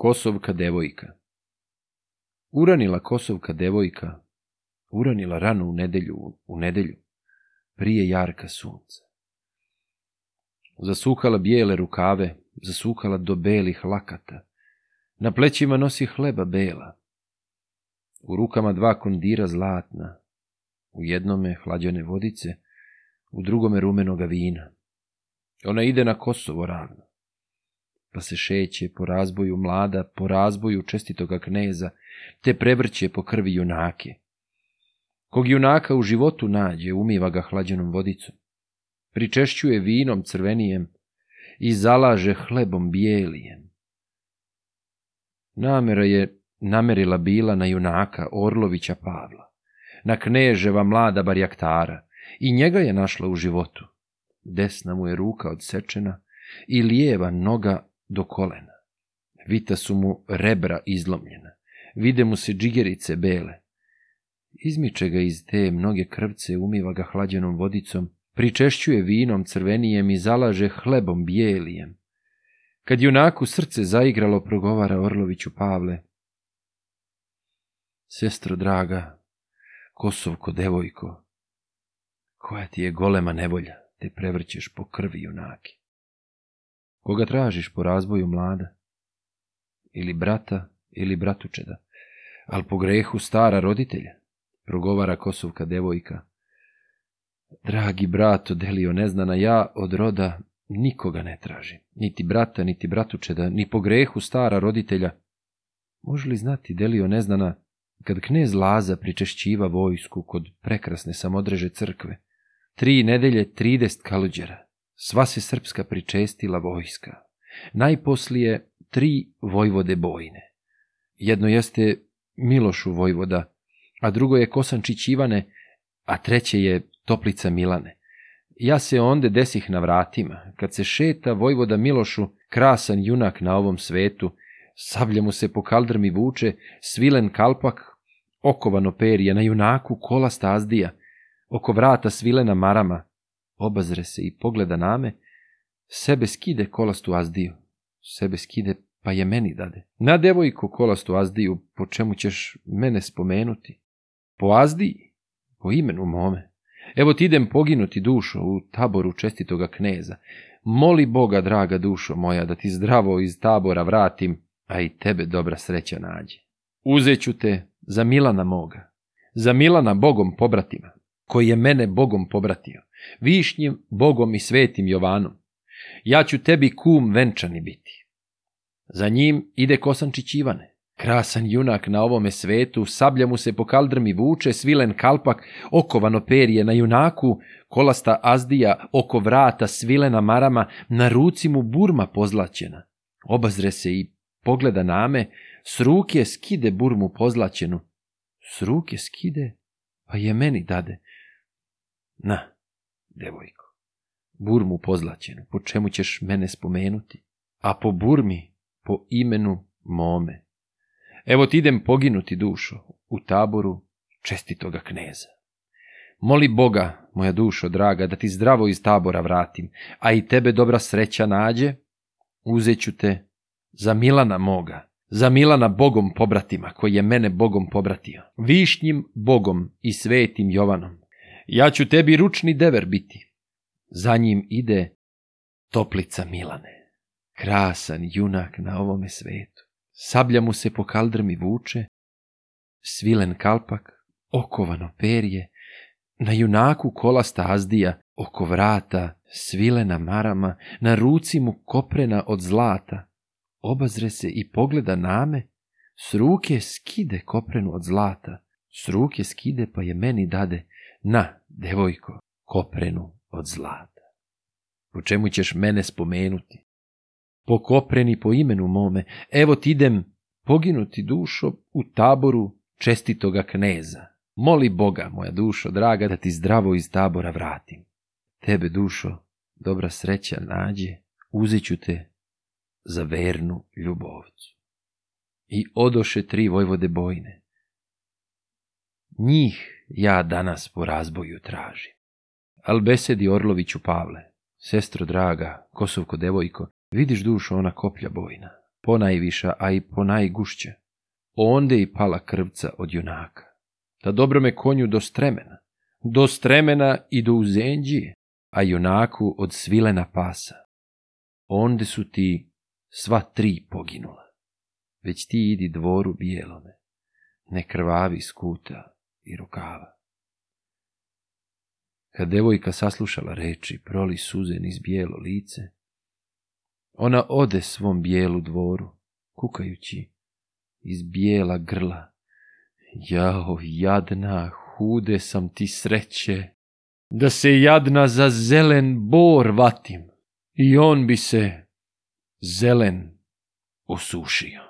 Kosovka devojka Uranila Kosovka devojka, uranila ranu u nedelju, u nedelju, prije jarka sunca. Zasukala bijele rukave, zasukala do belih lakata, na plećima nosi hleba bela, u rukama dva kondira zlatna, u jednome hlađane vodice, u drugome rumenoga vina. Ona ide na Kosovo ravno pa se šeće po razboju mlada, po razboju čestitoga kneza, te prevrće po krvi junake. Kog junaka u životu nađe, umiva ga hlađenom vodicom, pričešćuje vinom crvenijem i zalaže hlebom bijelijem. Namera je namerila bila na junaka Orlovića Pavla, na kneževa mlada barjaktara, i njega je našla u životu. Desna mu je ruka odsečena i lijeva noga do kolena. Vita su mu rebra izlomljena. Vide mu se džigerice bele. Izmiče ga iz te mnoge krvce, umiva ga hlađenom vodicom, pričešćuje vinom crvenijem i zalaže hlebom bijelijem. Kad junaku srce zaigralo, progovara Orloviću Pavle. Sestro draga, Kosovko devojko, koja ti je golema nevolja, te prevrćeš po krvi junaki koga tražiš po razboju mlada, ili brata, ili bratučeda, al po grehu stara roditelja, progovara kosovka devojka. Dragi brato, delio neznana, ja od roda nikoga ne tražim, niti brata, niti bratučeda, ni po grehu stara roditelja. Može li znati, delio neznana, kad knez Laza pričešćiva vojsku kod prekrasne samodreže crkve, tri nedelje tridest kaluđera, Sva se srpska pričestila vojska. Najposlije tri vojvode bojne. Jedno jeste Milošu vojvoda, a drugo je Kosančić Ivane, a treće je Toplica Milane. Ja se onde desih na vratima, kad se šeta vojvoda Milošu, krasan junak na ovom svetu, sablja mu se po kaldrmi vuče, svilen kalpak, okovano perje na junaku kola stazdija, oko vrata svilena marama, obazre se i pogleda name, sebe skide kolastu azdiju, sebe skide pa je meni dade. Na devojko kolastu azdiju, po čemu ćeš mene spomenuti? Po azdiji, po imenu mome. Evo ti idem poginuti dušo u taboru čestitoga kneza. Moli Boga, draga dušo moja, da ti zdravo iz tabora vratim, a i tebe dobra sreća nađe. Uzeću te za Milana moga, za Milana Bogom pobratima, koji je mene Bogom pobratio, višnjim Bogom i svetim Jovanom. Ja ću tebi kum venčani biti. Za njim ide Kosančić Ivane, krasan junak na ovome svetu, sablja mu se po kaldrmi vuče, svilen kalpak, okovano perje na junaku, kolasta azdija, oko vrata svilena marama, na ruci mu burma pozlaćena. Obazre se i pogleda name, s ruke skide burmu pozlaćenu. S ruke skide, pa je meni dade. Na, devojko, burmu pozlaćenu, po čemu ćeš mene spomenuti? A po burmi, po imenu mome. Evo ti idem poginuti dušo u taboru čestitoga kneza. Moli Boga, moja dušo draga, da ti zdravo iz tabora vratim, a i tebe dobra sreća nađe, uzeću te za Milana moga, za Milana Bogom pobratima, koji je mene Bogom pobratio, višnjim Bogom i svetim Jovanom, ja ću tebi ručni dever biti. Za njim ide toplica Milane, krasan junak na ovome svetu. Sablja mu se po kaldrmi vuče, svilen kalpak, okovano perje, na junaku kola stazdija, oko vrata, svilena marama, na ruci mu koprena od zlata. Obazre se i pogleda name, s ruke skide koprenu od zlata. S ruke skide pa je meni dade, na, devojko, koprenu od zlata. Po čemu ćeš mene spomenuti? Po kopreni po imenu mome, evo ti idem, poginuti dušo u taboru čestitoga kneza. Moli Boga, moja dušo draga, da ti zdravo iz tabora vratim. Tebe, dušo, dobra sreća nađe, uzet te za vernu ljubovcu. I odoše tri vojvode bojne, Njih ja danas po razboju tražim. Al besedi Orloviću Pavle, sestro draga, kosovko devojko, vidiš dušo ona koplja bojna, ponajviša, a i ponajgušće. Onde i pala krvca od junaka. Da dobro me konju do stremena, do stremena i do uzenđije, a junaku od svilena pasa. Onde su ti sva tri poginula. Već ti idi dvoru bijelome, ne krvavi skuta, i rukava. Kad devojka saslušala reči, proli suze niz bijelo lice, ona ode svom bijelu dvoru, kukajući iz bijela grla. Jao, jadna, hude sam ti sreće, da se jadna za zelen bor vatim i on bi se zelen osušio.